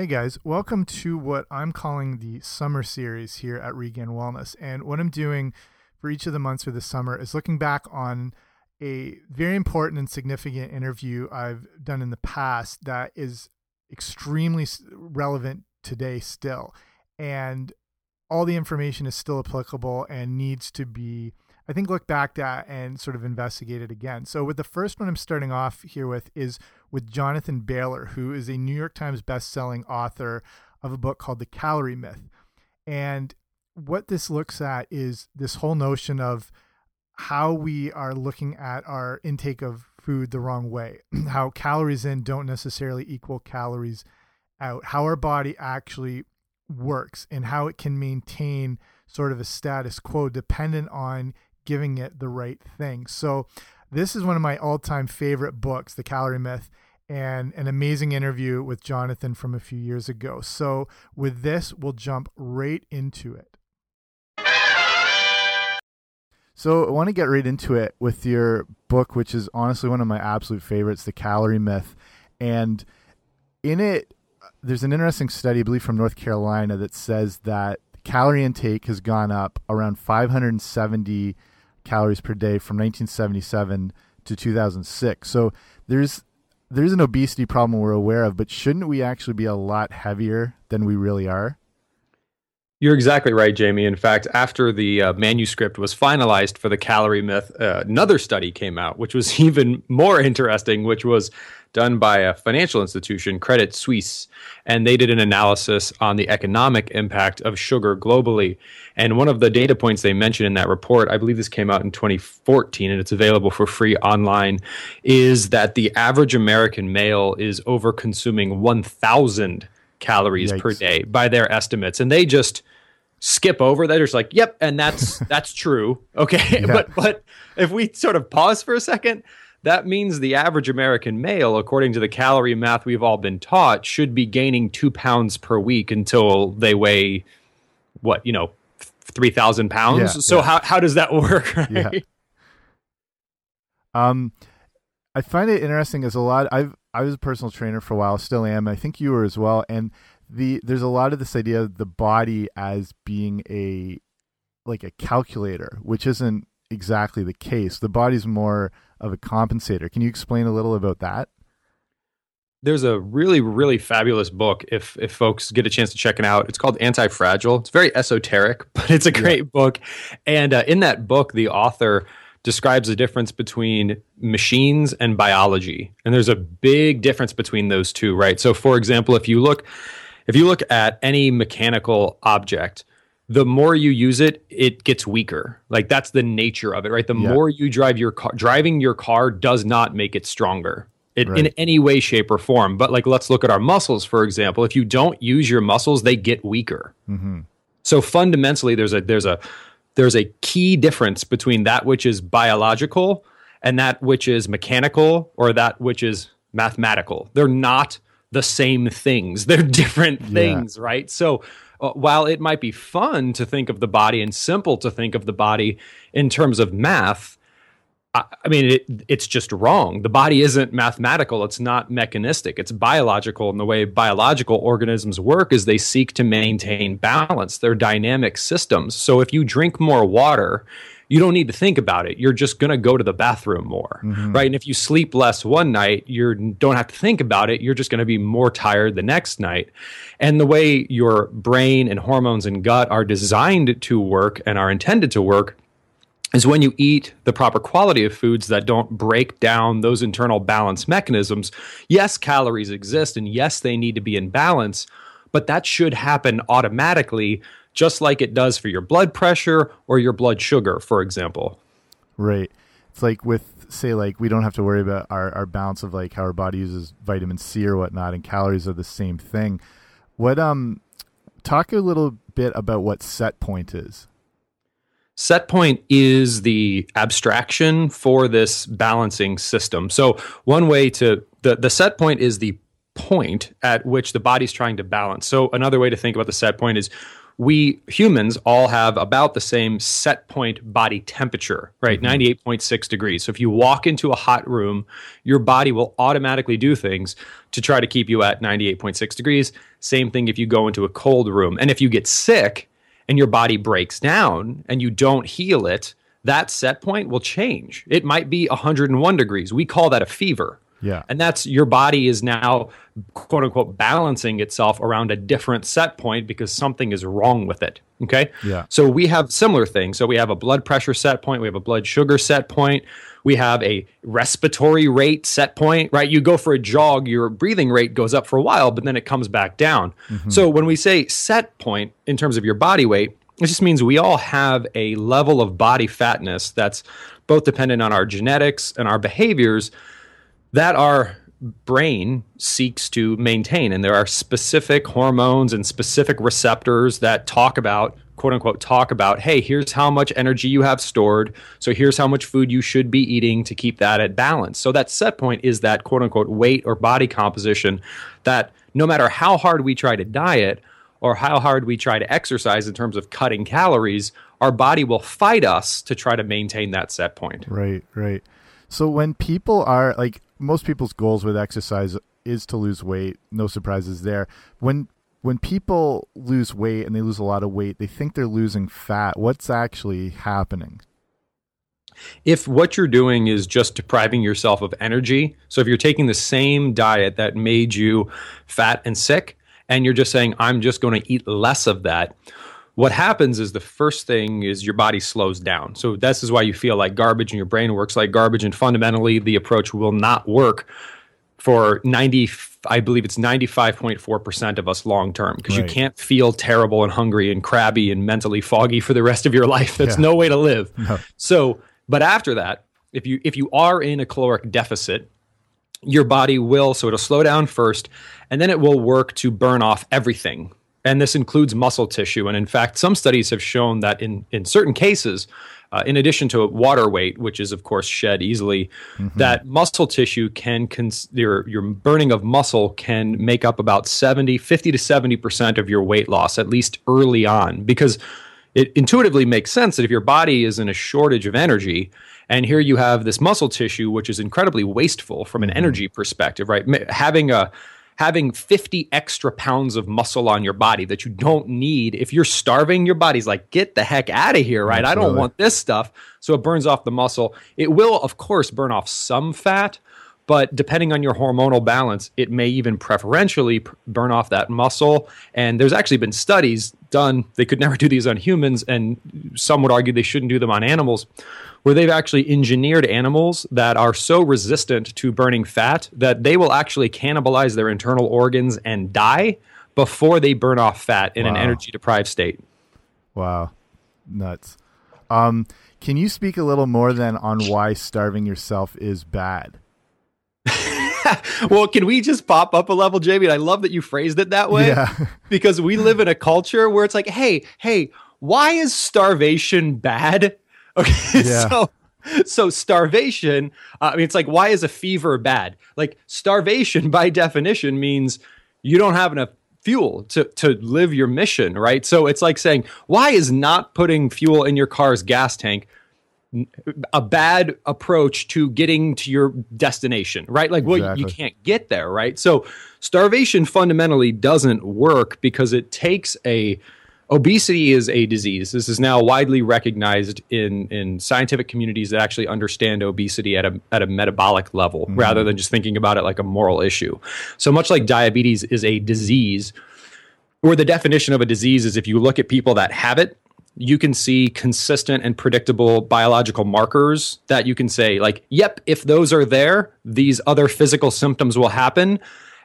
Hey guys, welcome to what I'm calling the summer series here at Regained Wellness. And what I'm doing for each of the months for the summer is looking back on a very important and significant interview I've done in the past that is extremely relevant today still. And all the information is still applicable and needs to be I think look back at and sort of investigate it again. So with the first one I'm starting off here with is with Jonathan Bailor, who is a New York Times best-selling author of a book called The Calorie Myth. And what this looks at is this whole notion of how we are looking at our intake of food the wrong way, how calories in don't necessarily equal calories out, how our body actually works and how it can maintain sort of a status quo dependent on giving it the right thing. So this is one of my all-time favorite books, The Calorie Myth, and an amazing interview with Jonathan from a few years ago. So with this, we'll jump right into it. So I want to get right into it with your book, which is honestly one of my absolute favorites, The Calorie Myth. And in it, there's an interesting study, I believe, from North Carolina that says that calorie intake has gone up around 570 calories per day from 1977 to 2006. So there's there's an obesity problem we're aware of, but shouldn't we actually be a lot heavier than we really are? You're exactly right, Jamie. In fact, after the uh, manuscript was finalized for the calorie myth, uh, another study came out, which was even more interesting, which was done by a financial institution, Credit Suisse, and they did an analysis on the economic impact of sugar globally. And one of the data points they mentioned in that report, I believe this came out in 2014 and it's available for free online, is that the average American male is over consuming 1,000 calories Yikes. per day by their estimates. And they just skip over that. It's like, yep, and that's that's true. Okay. Yeah. But but if we sort of pause for a second, that means the average American male, according to the calorie math we've all been taught, should be gaining two pounds per week until they weigh what, you know, 3,000 pounds. Yeah, so yeah. how, how does that work? Right? Yeah. Um, I find it interesting as a lot. I've, I was a personal trainer for a while, still am. I think you were as well. And the, there's a lot of this idea of the body as being a, like a calculator, which isn't exactly the case. The body's more of a compensator. Can you explain a little about that? There's a really, really fabulous book. If if folks get a chance to check it out, it's called Anti Fragile. It's very esoteric, but it's a great yeah. book. And uh, in that book, the author describes the difference between machines and biology, and there's a big difference between those two, right? So, for example, if you look if you look at any mechanical object, the more you use it, it gets weaker. Like that's the nature of it, right? The yeah. more you drive your car, driving your car does not make it stronger. It, right. in any way, shape, or form. But like, let's look at our muscles, for example. If you don't use your muscles, they get weaker. Mm-hmm. So fundamentally, there's a there's a there's a key difference between that which is biological and that which is mechanical or that which is mathematical. They're not the same things. They're different things, yeah. right? So uh, while it might be fun to think of the body and simple to think of the body in terms of math, I, I mean, it, it's just wrong. The body isn't mathematical. It's not mechanistic. It's biological. And the way biological organisms work is they seek to maintain balance. They're dynamic systems. So if you drink more water, you don't need to think about it. You're just going to go to the bathroom more, mm-hmm. right? And if you sleep less one night, you don't have to think about it. You're just going to be more tired the next night. And the way your brain and hormones and gut are designed to work and are intended to work is when you eat the proper quality of foods that don't break down those internal balance mechanisms. Yes, calories exist and yes, they need to be in balance, but that should happen automatically just like it does for your blood pressure or your blood sugar, for example. Right. It's like with say like we don't have to worry about our, our balance of like how our body uses vitamin C or whatnot and calories are the same thing. What um talk a little bit about what set point is. Set point is the abstraction for this balancing system. So one way to the, the set point is the point at which the body's trying to balance. So another way to think about the set point is we humans all have about the same set point body temperature, right? Mm-hmm. 98.6 degrees. So if you walk into a hot room, your body will automatically do things to try to keep you at 98.6 degrees. Same thing if you go into a cold room. And if you get sick and your body breaks down and you don't heal it, that set point will change. It might be 101 degrees. We call that a fever. Yeah. And that's your body is now quote unquote balancing itself around a different set point because something is wrong with it. Okay. Yeah. So we have similar things. So we have a blood pressure set point, we have a blood sugar set point, we have a respiratory rate set point, right? You go for a jog, your breathing rate goes up for a while, but then it comes back down. Mm-hmm. So when we say set point in terms of your body weight, it just means we all have a level of body fatness that's both dependent on our genetics and our behaviors that our brain seeks to maintain. And there are specific hormones and specific receptors that talk about, quote unquote, talk about, hey, here's how much energy you have stored. So here's how much food you should be eating to keep that at balance. So that set point is that quote unquote weight or body composition that no matter how hard we try to diet, or how hard we try to exercise in terms of cutting calories, our body will fight us to try to maintain that set point. Right, right. So when people are like most people's goals with exercise is to lose weight, no surprises there. When when people lose weight and they lose a lot of weight, they think they're losing fat. What's actually happening? If what you're doing is just depriving yourself of energy, so if you're taking the same diet that made you fat and sick, and you're just saying, I'm just going to eat less of that, what happens is the first thing is your body slows down. So this is why you feel like garbage and your brain works like garbage. And fundamentally, the approach will not work for 90, I believe it's 95.4% of us long term because right. you can't feel terrible and hungry and crabby and mentally foggy for the rest of your life. That's yeah. no way to live. No. So, but after that, if you if you are in a caloric deficit, your body will so it'll slow down first and then it will work to burn off everything and this includes muscle tissue. And in fact, some studies have shown that in, in certain cases, uh, in addition to water weight, which is of course shed easily, mm-hmm. that muscle tissue can cons- your your burning of muscle can make up about 70, 50 to 70% of your weight loss, at least early on, because it intuitively makes sense that if your body is in a shortage of energy, and here you have this muscle tissue, which is incredibly wasteful from an mm-hmm. energy perspective, right? Having a having 50 extra pounds of muscle on your body that you don't need. If you're starving, your body's like, get the heck out of here, right? Absolutely. I don't want this stuff. So it burns off the muscle. It will, of course, burn off some fat, but depending on your hormonal balance, it may even preferentially burn off that muscle. And there's actually been studies done, they could never do these on humans, and some would argue they shouldn't do them on animals where they've actually engineered animals that are so resistant to burning fat that they will actually cannibalize their internal organs and die before they burn off fat in wow. an energy deprived state. Wow. Nuts. Um, can you speak a little more then on why starving yourself is bad? well, can we just pop up a level, Jamie? I love that you phrased it that way. Yeah. because we live in a culture where it's like, hey, hey, why is starvation bad? Okay, yeah. so so starvation. Uh, I mean, it's like why is a fever bad? Like starvation by definition means you don't have enough fuel to to live your mission, right? So it's like saying why is not putting fuel in your car's gas tank a bad approach to getting to your destination, right? Like, well, exactly. you can't get there, right? So starvation fundamentally doesn't work because it takes a obesity is a disease. This is now widely recognized in, in scientific communities that actually understand obesity at a, at a metabolic level mm-hmm. rather than just thinking about it like a moral issue. So much like diabetes is a disease, where the definition of a disease is if you look at people that have it, you can see consistent and predictable biological markers that you can say, like, yep, if those are there, these other physical symptoms will happen.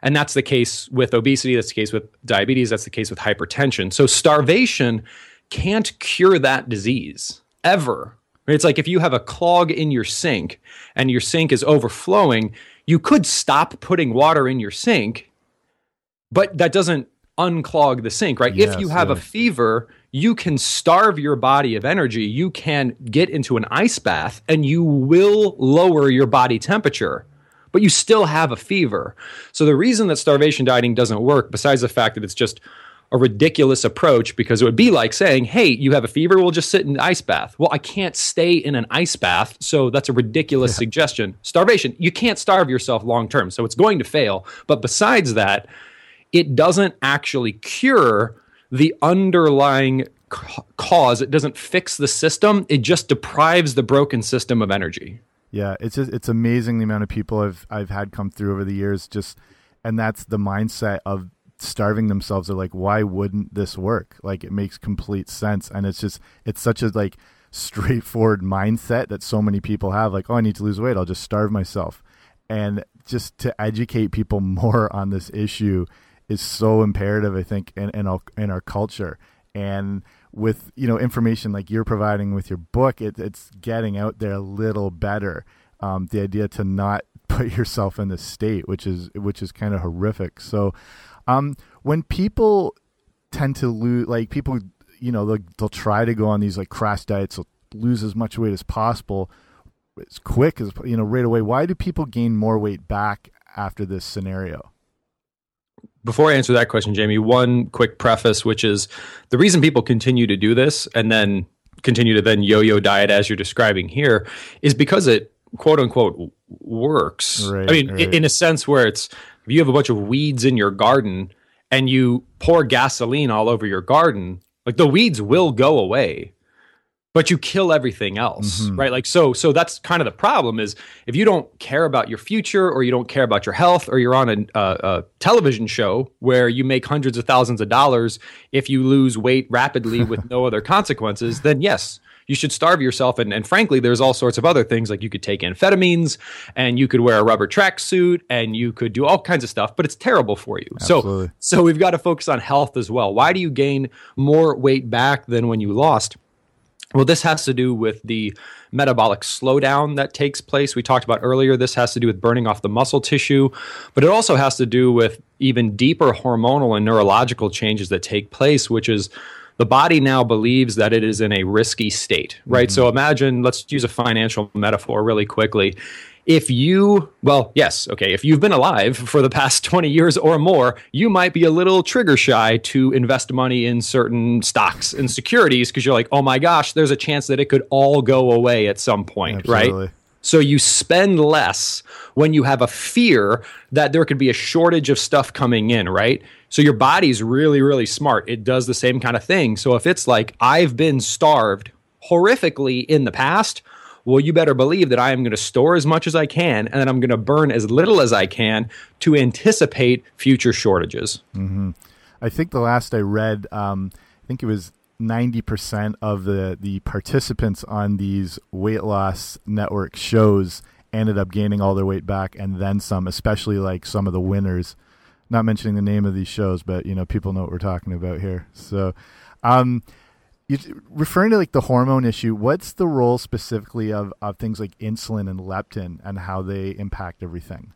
And that's the case with obesity, that's the case with diabetes, that's the case with hypertension. So starvation can't cure that disease ever. It's like if you have a clog in your sink and your sink is overflowing, you could stop putting water in your sink, but that doesn't unclog the sink, right? Yes, if you have yeah. a fever, you can starve your body of energy. You can get into an ice bath and you will lower your body temperature but you still have a fever. So the reason that starvation dieting doesn't work, besides the fact that it's just a ridiculous approach because it would be like saying, "Hey, you have a fever, we'll just sit in an ice bath." Well, I can't stay in an ice bath, so that's a ridiculous yeah. suggestion. Starvation, you can't starve yourself long term, so it's going to fail. But besides that, it doesn't actually cure the underlying cause. It doesn't fix the system. It just deprives the broken system of energy. Yeah, it's just, it's amazing the amount of people I've I've had come through over the years just and that's the mindset of starving themselves are like why wouldn't this work? Like it makes complete sense and it's just it's such a like straightforward mindset that so many people have like oh i need to lose weight i'll just starve myself. And just to educate people more on this issue is so imperative i think in in our, in our culture. And with you know information like you're providing with your book it, it's getting out there a little better um, the idea to not put yourself in this state which is which is kind of horrific so um, when people tend to lose, like people, you know, they'll, they'll try to go on these like crash diets, lose as much weight as possible, as quick as you know, right away. Why do people gain more weight back after this scenario? Before I answer that question, Jamie, one quick preface, which is the reason people continue to do this and then continue to then yo-yo diet as you're describing here is because it quote unquote works. Right, I mean, right. in a sense where it's if you have a bunch of weeds in your garden and you pour gasoline all over your garden, like the weeds will go away, but you kill everything else, mm-hmm. right? Like so so that's kind of the problem is if you don't care about your future or you don't care about your health or you're on a, a, a television show where you make hundreds of thousands of dollars if you lose weight rapidly with no other consequences, then yes, you should starve yourself. And, and frankly, there's all sorts of other things like you could take amphetamines and you could wear a rubber tracksuit and you could do all kinds of stuff, but it's terrible for you. Absolutely. So, so we've got to focus on health as well. Why do you gain more weight back than when you lost? Well, this has to do with the metabolic slowdown that takes place. We talked about earlier. This has to do with burning off the muscle tissue, but it also has to do with even deeper hormonal and neurological changes that take place, which is the body now believes that it is in a risky state, right? Mm-hmm. So imagine, let's use a financial metaphor really quickly. If you, well, yes, okay, if you've been alive for the past 20 years or more, you might be a little trigger shy to invest money in certain stocks and securities because you're like, oh my gosh, there's a chance that it could all go away at some point, Absolutely. right? So you spend less when you have a fear that there could be a shortage of stuff coming in, right? So your body's really, really smart. It does the same kind of thing. So if it's like, I've been starved horrifically in the past, well, you better believe that I am going to store as much as I can and then I'm going to burn as little as I can to anticipate future shortages. Mm-hmm. I think the last I read, um, I think it was 90% of the, the participants on these weight loss network shows ended up gaining all their weight back and then some, especially like some of the winners. Not mentioning the name of these shows, but you know, people know what we're talking about here. So, um, you, referring to like the hormone issue, what's the role specifically of, of things like insulin and leptin and how they impact everything?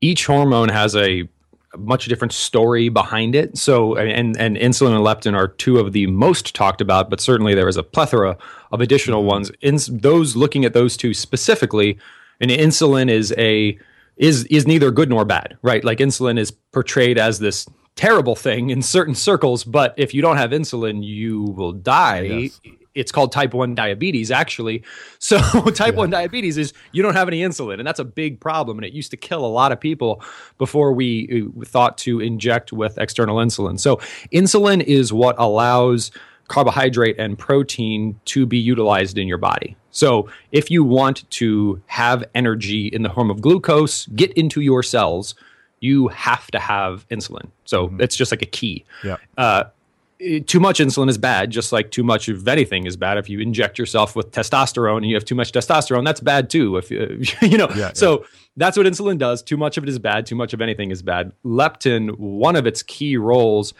Each hormone has a much different story behind it. So, and and insulin and leptin are two of the most talked about, but certainly there is a plethora of additional ones. In those looking at those two specifically, and insulin is a is is neither good nor bad, right? Like insulin is portrayed as this terrible thing in certain circles, but if you don't have insulin, you will die. Yes it's called type 1 diabetes actually so type yeah. 1 diabetes is you don't have any insulin and that's a big problem and it used to kill a lot of people before we uh, thought to inject with external insulin so insulin is what allows carbohydrate and protein to be utilized in your body so if you want to have energy in the form of glucose get into your cells you have to have insulin. So mm-hmm. it's just like a key. Yeah. Uh, too much insulin is bad, just like too much of anything is bad. If you inject yourself with testosterone and you have too much testosterone, that's bad too. If you know, yeah, so yeah. that's what insulin does. Too much of it is bad. Too much of anything is bad. Leptin, one of its key roles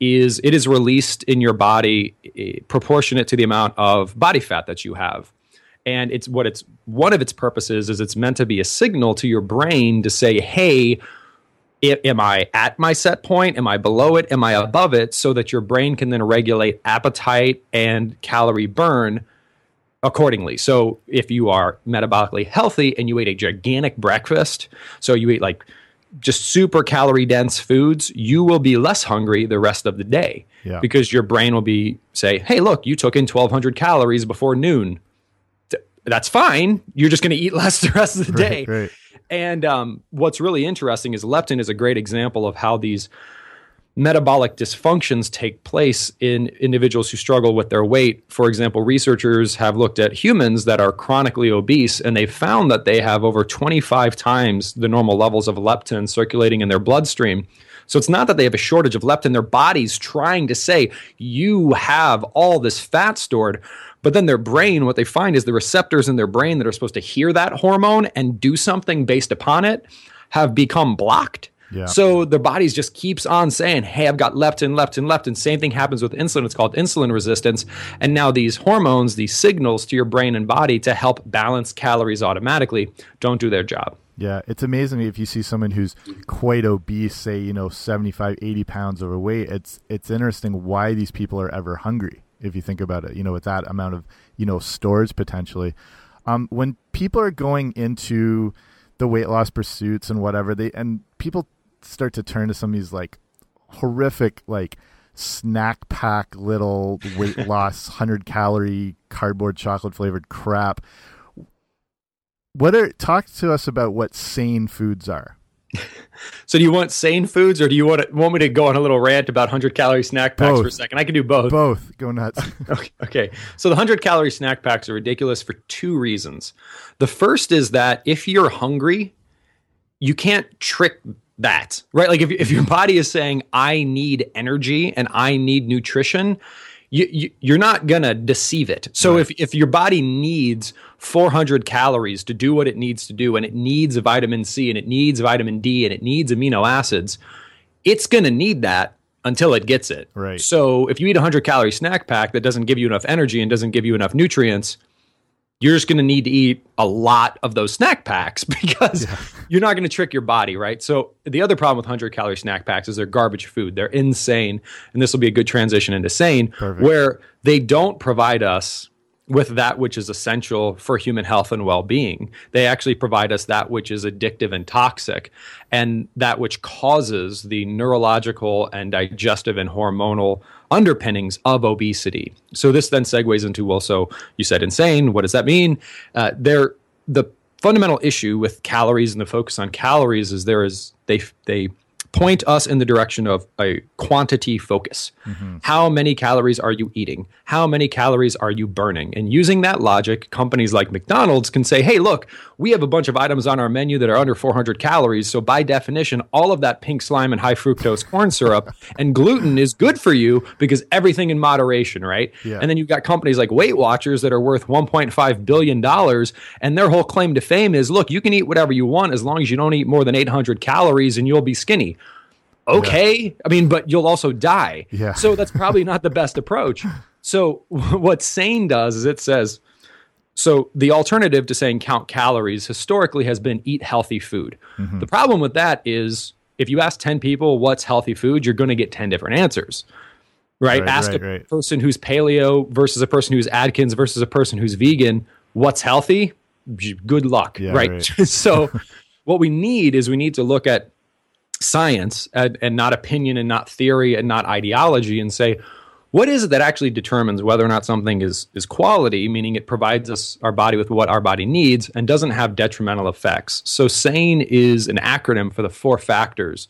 is it is released in your body eh, proportionate to the amount of body fat that you have. And it's what it's one of its purposes is it's meant to be a signal to your brain to say, hey, am I at my set point? Am I below it? Am I above it? So that your brain can then regulate appetite and calorie burn accordingly. So if you are metabolically healthy and you ate a gigantic breakfast, so you eat like just super calorie dense foods, you will be less hungry the rest of the day Yeah. because your brain will be say, "Hey, look, you took in 1200 calories before noon. Th- That's fine. You're just going to eat less the rest of the day." Right, right. And um, what's really interesting is leptin is a great example of how these metabolic dysfunctions take place in individuals who struggle with their weight. For example, researchers have looked at humans that are chronically obese and they've found that they have over 25 times the normal levels of leptin circulating in their bloodstream. So it's not that they have a shortage of leptin, their body's trying to say, you have all this fat stored. But then their brain, what they find is the receptors in their brain that are supposed to hear that hormone and do something based upon it have become blocked. Yeah. So the body just keeps on saying, Hey, I've got leptin, leptin, leptin. Same thing happens with insulin. It's called insulin resistance. And now these hormones, these signals to your brain and body to help balance calories automatically don't do their job. Yeah, it's amazing if you see someone who's quite obese, say, you know, 75, 80 pounds overweight. It's it's interesting why these people are ever hungry, if you think about it, you know, with that amount of, you know, storage potentially. Um, when people are going into the weight loss pursuits and whatever, they and people start to turn to some of these like horrific like snack pack little weight loss 100 calorie cardboard chocolate flavored crap what are talk to us about what sane foods are? So do you want sane foods or do you want, to, want me to go on a little rant about 100 calorie snack packs Both. for a second? I can do both. Both go nuts. Okay. okay. So the 100 calorie snack packs are ridiculous for two reasons. The first is that if you're hungry, you can't trick that, right? Like if, if your body is saying, I need energy and I need nutrition, you, you, you're not going to deceive it. So if, if your body needs 400 calories to do what it needs to do, and it needs vitamin C and it needs vitamin D and it needs amino acids, it's going to need that until it gets it. Right. So if you eat a 100 calorie snack pack that doesn't give you enough energy and doesn't give you enough nutrients, you're just going to need to eat a lot of those snack packs because you're not going to trick your body, right? So the other problem with 100 calorie snack packs is they're garbage food. They're insane, and this will be a good transition into sane, Perfect. where they don't provide us with that which is essential for human health and well-being. They actually provide us that which is addictive and toxic, and that which causes the neurological and digestive and hormonal underpinnings of obesity. So this then segues into well, so you said insane. What does that mean? Uh, there, the fundamental issue with calories and the focus on calories is there is they they point us in the direction of a quantity focus. Mm-hmm. How many calories are you eating? How many calories are you burning? And using that logic, companies like McDonald's can say, hey, look, we have a bunch of items on our menu that are under 400 calories. So by definition, all of that pink slime and high fructose corn syrup and gluten is good for you because everything in moderation, right? Yeah. And then you've got companies like Weight Watchers that are worth 1.5 billion dollars, and their whole claim to fame is, look, you can eat whatever you want as long as you don't eat more than 800 calories, and you'll be skinny. Okay, I mean, but you'll also die. Yeah. So that's probably not the best approach. So what Sane does is it says, so the alternative to saying count calories historically has been eat healthy food. Mm-hmm. The problem with that is if you ask 10 people what's healthy food, you're going to get 10 different answers. Right? Right, ask right, a right. person who's paleo versus a person who's Atkins versus a person who's vegan, what's healthy? Good luck, Yeah, right. so what we need is we need to look at science and, and not opinion and not theory and not ideology and say what is it that actually determines whether or not something is is quality meaning it provides us our body with what our body needs and doesn't have detrimental effects? So sane is an acronym for the four factors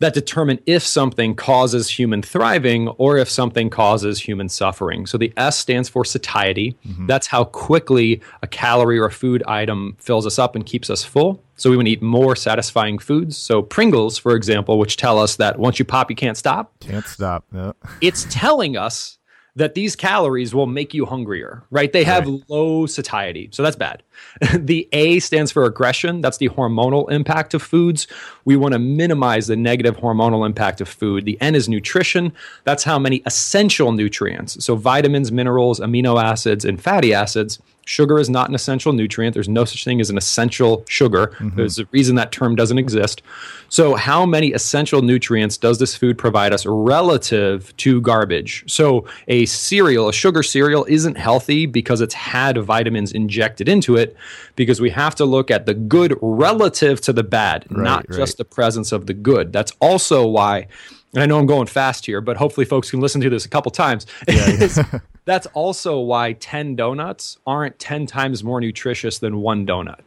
that determine if something causes human thriving or if something causes human suffering. So the S stands for satiety. Mm-hmm. That's how quickly a calorie or a food item fills us up and keeps us full. So we want to eat more satisfying foods. So Pringles, for example, which tell us that once you pop, you can't stop. Can't stop. No. It's telling us that these calories will make you hungrier, right? They have low satiety. So that's bad. the A stands for aggression. That's the hormonal impact of foods. We want to minimize the negative hormonal impact of food. The N is nutrition. That's how many essential nutrients, so vitamins, minerals, amino acids, and fatty acids, Sugar is not an essential nutrient. There's no such thing as an essential sugar. Mm-hmm. There's a reason that term doesn't exist. So, how many essential nutrients does this food provide us relative to garbage? So, a cereal, a sugar cereal, isn't healthy because it's had vitamins injected into it, because we have to look at the good relative to the bad, right, not right. just the presence of the good. That's also why and I know I'm going fast here, but hopefully folks can listen to this a couple times. Yeah, yeah. that's also why 10 donuts aren't 10 times more nutritious than one donut.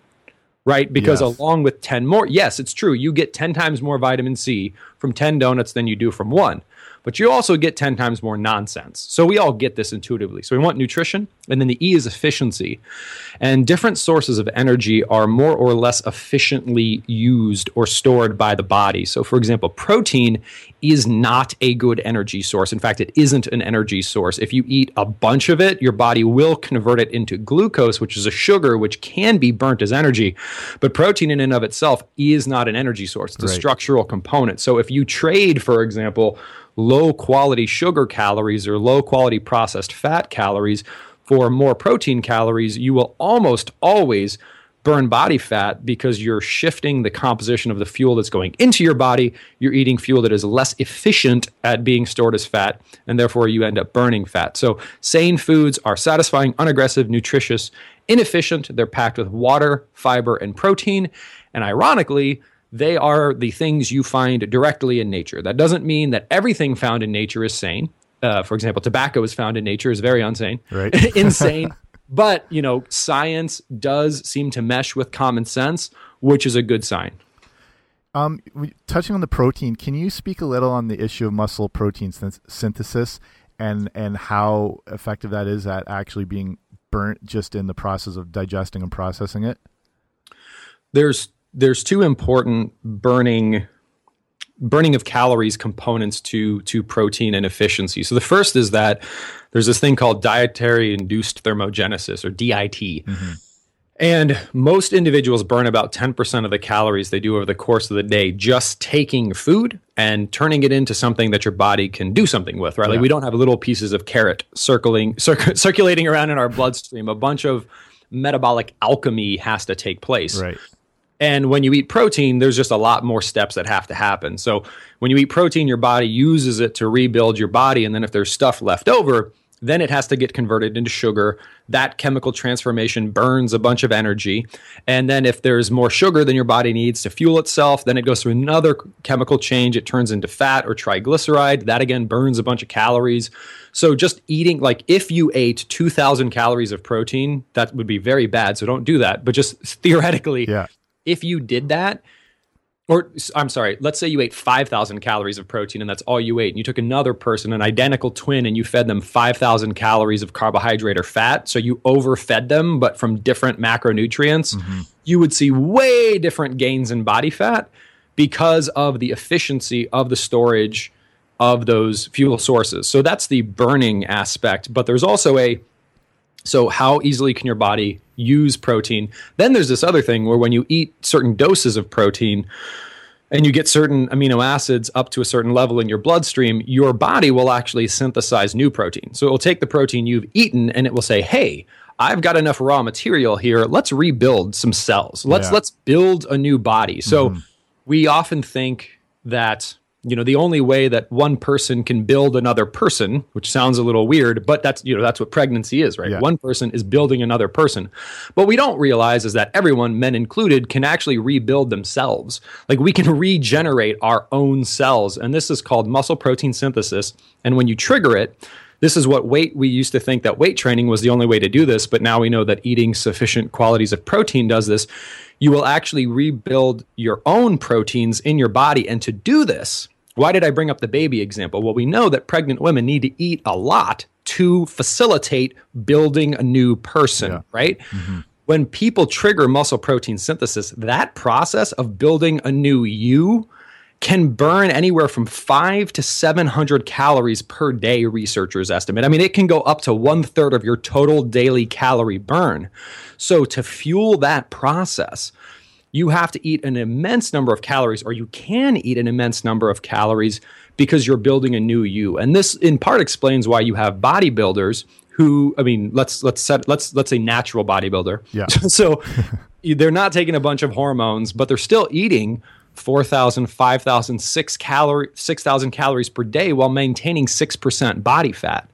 Right? Because yes. along with 10 more, yes, it's true. You get 10 times more vitamin C from 10 donuts than you do from one but you also get 10 times more nonsense. So we all get this intuitively. So we want nutrition, and then the E is efficiency. And different sources of energy are more or less efficiently used or stored by the body. So, for example, protein is not a good energy source. In fact, it isn't an energy source. If you eat a bunch of it, your body will convert it into glucose, which is a sugar which can be burnt as energy. But protein in and of itself is not an energy source, it's a right. structural component. So if you trade, for example, low quality sugar calories or low quality processed fat calories for more protein calories, you will almost always burn body fat because you're shifting the composition of the fuel that's going into your body. You're eating fuel that is less efficient at being stored as fat, and therefore you end up burning fat. So, sane foods are satisfying, unaggressive, nutritious, inefficient. They're packed with water, fiber, and protein. And ironically, they are the things you find directly in nature. That doesn't mean that everything found in nature is sane. Uh, for example, tobacco is found in nature is very unsane, right? insane. But you know, science does seem to mesh with common sense, which is a good sign. Um, touching on the protein, can you speak a little on the issue of muscle protein synthesis and and how effective that is at actually being burnt just in the process of digesting and processing it? There's there's two important burning burning of calories components to to protein and efficiency. So the first is that there's this thing called dietary induced thermogenesis or DIT. Mm-hmm. And most individuals burn about 10% of the calories they do over the course of the day just taking food and turning it into something that your body can do something with, right? Yeah. Like we don't have little pieces of carrot circling cir- circulating around in our bloodstream. A bunch of metabolic alchemy has to take place. Right. And when you eat protein, there's just a lot more steps that have to happen. So when you eat protein, your body uses it to rebuild your body. And then if there's stuff left over, then it has to get converted into sugar. That chemical transformation burns a bunch of energy. And then if there's more sugar than your body needs to fuel itself, then it goes through another chemical change. It turns into fat or triglyceride. That again burns a bunch of calories. So just eating, like if you ate 2,000 calories of protein, that would be very bad. So don't do that. But just theoretically, yeah if you did that, or I'm sorry, let's say you ate 5,000 calories of protein and that's all you ate, and you took another person, an identical twin, and you fed them 5,000 calories of carbohydrate or fat. So you overfed them, but from different macronutrients, mm-hmm. you would see way different gains in body fat because of the efficiency of the storage of those fuel sources. So that's the burning aspect. But there's also a so, how easily can your body use protein? Then there's this other thing where when you eat certain doses of protein and you get certain amino acids up to a certain level in your bloodstream, your body will actually synthesize new protein. So, it will take the protein you've eaten and it will say, hey, I've got enough raw material here. Let's rebuild some cells. Let's yeah. let's build a new body. So, mm-hmm. we often think that you know the only way that one person can build another person which sounds a little weird but that's you know that's what pregnancy is right? Yeah. one person is building another person. What we don't realize is that everyone men included can actually rebuild themselves. Like we can regenerate our own cells and this is called muscle protein synthesis. And when you trigger it this is what weight we used to think that weight training was the only way to do this but now we know that eating sufficient qualities of protein does this. You will actually rebuild your own proteins in your body and to do this why did I bring up the baby example? Well, we know that pregnant women need to eat a lot to facilitate building a new person, yeah. right? Mm-hmm. When people trigger muscle protein synthesis, that process of building a new you can burn anywhere from five to 700 calories per day, researchers estimate. I mean, it can go up to one third of your total daily calorie burn. So, to fuel that process, you have to eat an immense number of calories, or you can eat an immense number of calories because you're building a new you. And this, in part, explains why you have bodybuilders who I mean, let's let's set let's let's say natural bodybuilder. Yeah. so they're not taking a bunch of hormones, but they're still eating 4,000, 5,000, 6 calorie 6,000 calories per day while maintaining 6% body fat.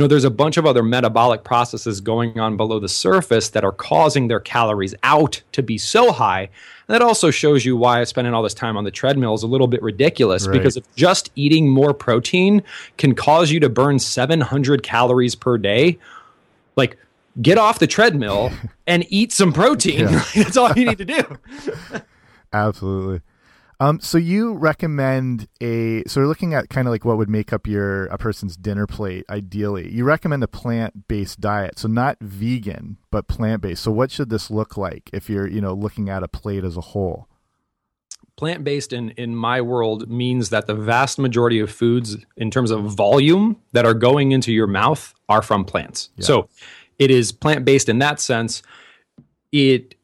You know, there's a bunch of other metabolic processes going on below the surface that are causing their calories out to be so high. And that also shows you why spending all this time on the treadmill is a little bit ridiculous Right. because if just eating more protein can cause you to burn 700 calories per day, like get off the treadmill and eat some protein. Yeah. That's all you need to do. Absolutely. Um, so you recommend a so we're looking at kind of like what would make up your a person's dinner plate ideally. You recommend a plant based diet, so not vegan but plant based. So what should this look like if you're you know looking at a plate as a whole? plant based in in my world means that the vast majority of foods in terms of volume that are going into your mouth are from plants. So it is plant based in that sense. It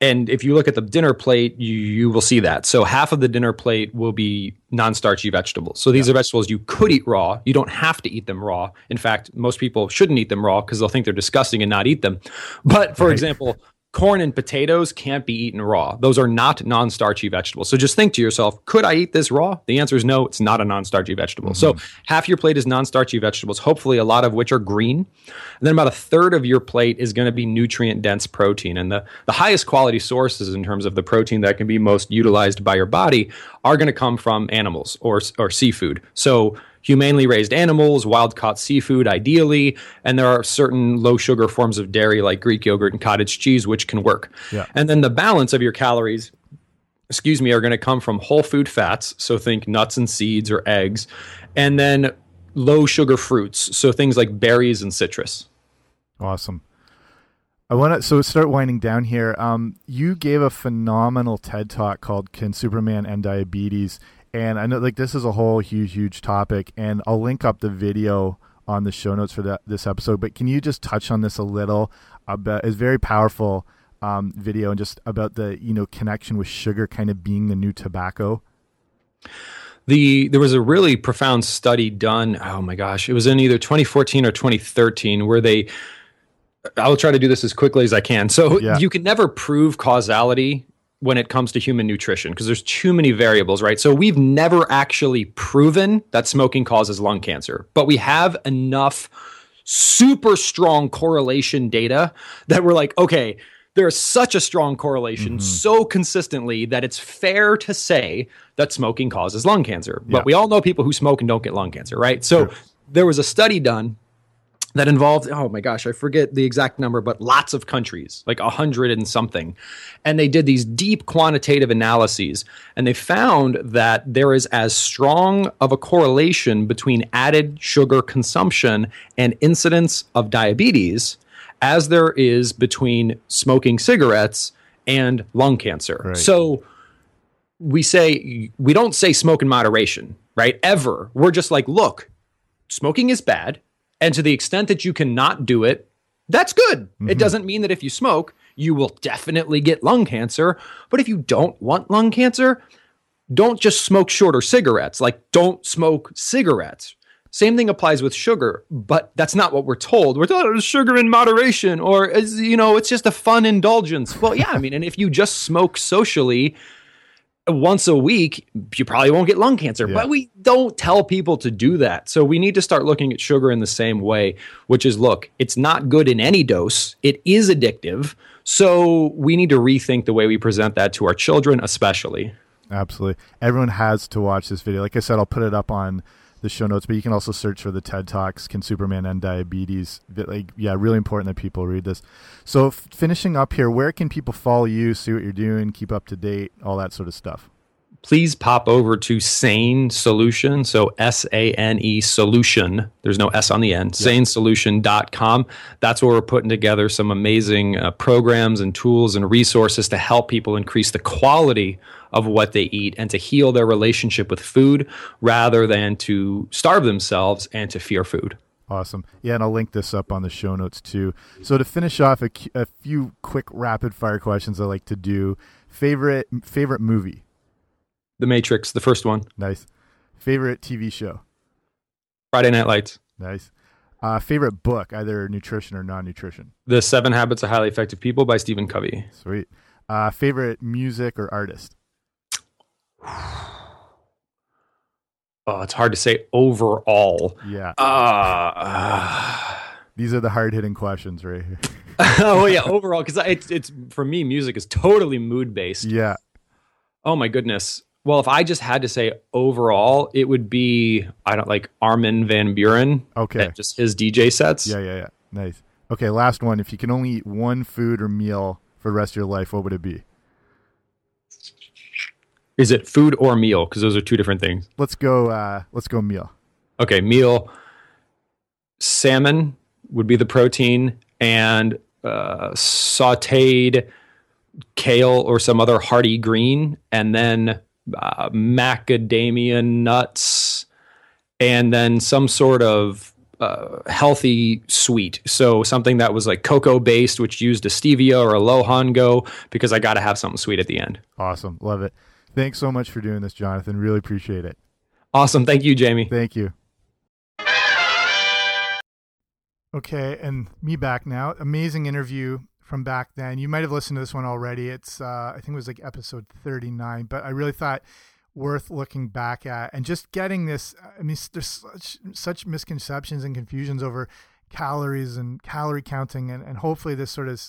and if you look at the dinner plate, you, you will see that. So half of the dinner plate will be non-starchy vegetables. So these are vegetables you could eat raw. You don't have to eat them raw. In fact, most people shouldn't eat them raw because they'll think they're disgusting and not eat them. But for example, corn and potatoes can't be eaten raw. Those are not non-starchy vegetables. So just think to yourself, could I eat this raw? The answer is no, it's not a non-starchy vegetable. So mm-hmm. half your plate is non-starchy vegetables, hopefully a lot of which are green. And then about a third of your plate is going to be nutrient dense protein. And the, the highest quality sources in terms of the protein that can be most utilized by your body are going to come from animals or, or seafood. So humanely raised animals, wild caught seafood, ideally, and there are certain low sugar forms of dairy like Greek yogurt and cottage cheese, which can work. Yeah. And then the balance of your calories, excuse me, are going to come from whole food fats. So think nuts and seeds or eggs, and then low sugar fruits. So things like berries and citrus. Awesome. I want to so start winding down here. Um, you gave a phenomenal TED talk called "Can Superman End Diabetes?" And I know like this is a whole huge, huge topic, and I'll link up the video on the show notes for that this episode. But can you just touch on this a little? About it's very powerful um, video and just about the you know connection with sugar kind of being the new tobacco. the there was a really profound study done oh my gosh it was in either 2014 or 2013 where they i'll try to do this as quickly as i can so Yeah. you can never prove causality when it comes to human nutrition because there's too many variables right so we've never actually proven that smoking causes lung cancer but we have enough super strong correlation data that we're like, okay, there's such a strong correlation mm-hmm. so consistently that it's fair to say that smoking causes lung cancer. But Yeah. we all know people who smoke and don't get lung cancer, right? So there was a study done that involved oh my gosh i forget the exact number but lots of countries like a hundred and something and they did these deep quantitative analyses and they found that there is as strong of a correlation between added sugar consumption and incidence of diabetes as there is between smoking cigarettes and lung cancer Right. so we say we don't say smoke in moderation right ever we're just like look smoking is bad. And to the extent that you cannot do it, that's good. It mm-hmm. doesn't mean that if you smoke, you will definitely get lung cancer. But if you don't want lung cancer, don't just smoke shorter cigarettes. Like, don't smoke cigarettes. Same thing applies with sugar, but that's not what we're told. We're told "Oh, sugar in moderation, or you know, it's just a fun indulgence. Well, yeah, I mean, and if you just smoke socially, once a week, you probably won't get lung cancer. Yeah. But we don't tell people to do that. So we need to start looking at sugar in the same way, which is look, it's not good in any dose, it is addictive. So we need to rethink the way we present that to our children, especially. Absolutely. Everyone has to watch this video. Like I said, I'll put it up on the show notes, but you can also search for the TED Talks, Can Superman End Diabetes? That, Like, yeah, really important that people read this. So, finishing up here, where can people follow you, see what you're doing, keep up to date, all that sort of stuff? Please pop over to Sane Solution. So S A N E Solution. There's no S on the end. SaneSolution.com. That's where we're putting together some amazing uh, programs and tools and resources to help people increase the quality of what they eat and to heal their relationship with food rather than to starve themselves and to fear food. Awesome. Yeah, and I'll link this up on the show notes too. So to finish off, a, a few quick rapid fire questions I like to do. Favorite favorite movie? The Matrix, the first one, Nice. Favorite TV show? Friday Night Lights. Nice. Uh, favorite book, either nutrition or non-nutrition. The Seven Habits of Highly Effective People by Stephen Covey. Sweet. Uh, favorite music or artist? Oh, it's hard to say overall. Yeah. Uh, These are the hard-hitting questions right here. oh yeah, overall because it's it's for me music is totally mood based. yeah. Oh my goodness. Well, if I just had to say overall, it would be I don't like Armin van Buuren. Okay. Just his DJ sets. Yeah, yeah, yeah. Nice. Okay, last one. If you can only eat one food or meal for the rest of your life, what would it be? Is it food or meal? Because those are two different things. Let's go. Uh, let's go meal. Okay, meal. Salmon would be the protein, and uh, sautéed kale or some other hearty green, and then uh, macadamia nuts, and then some sort of uh, healthy sweet. So something that was like cocoa based, which used a stevia or a lo han guo, because I got to have something sweet at the end. Awesome. Love it. Thanks so much for doing this, Jonathan. Really appreciate it. Awesome. Thank you, Jamie. Thank you. Okay, and me back now. Amazing interview from back then. You might have listened to this one already. It's uh, I think it was like episode 39, but I really thought worth looking back at and just getting this I mean there's such such misconceptions and confusions over calories and calorie counting and, and hopefully this sort of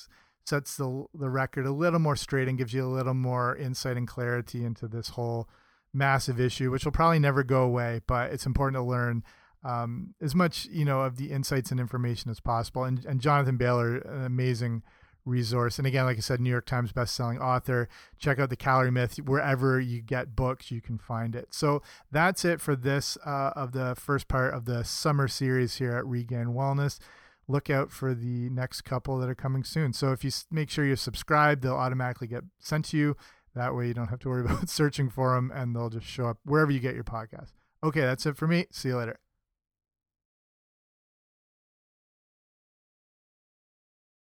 sets the the record a little more straight and gives you a little more insight and clarity into this whole massive issue which will probably never go away, but it's important to learn um, as much you know of the insights and information as possible. And, and Jonathan Bailor, an amazing resource. And again, like I said, New York Times best-selling author. Check out the Calorie Myth wherever you get books. You can find it. So that's it for this uh, of the first part of the summer series here at Regained Wellness. Look out for the next couple that are coming soon. So if you make sure you're subscribed, they'll automatically get sent to you. That way you don't have to worry about searching for them, and they'll just show up wherever you get your podcast. Okay, that's it for me. See you later.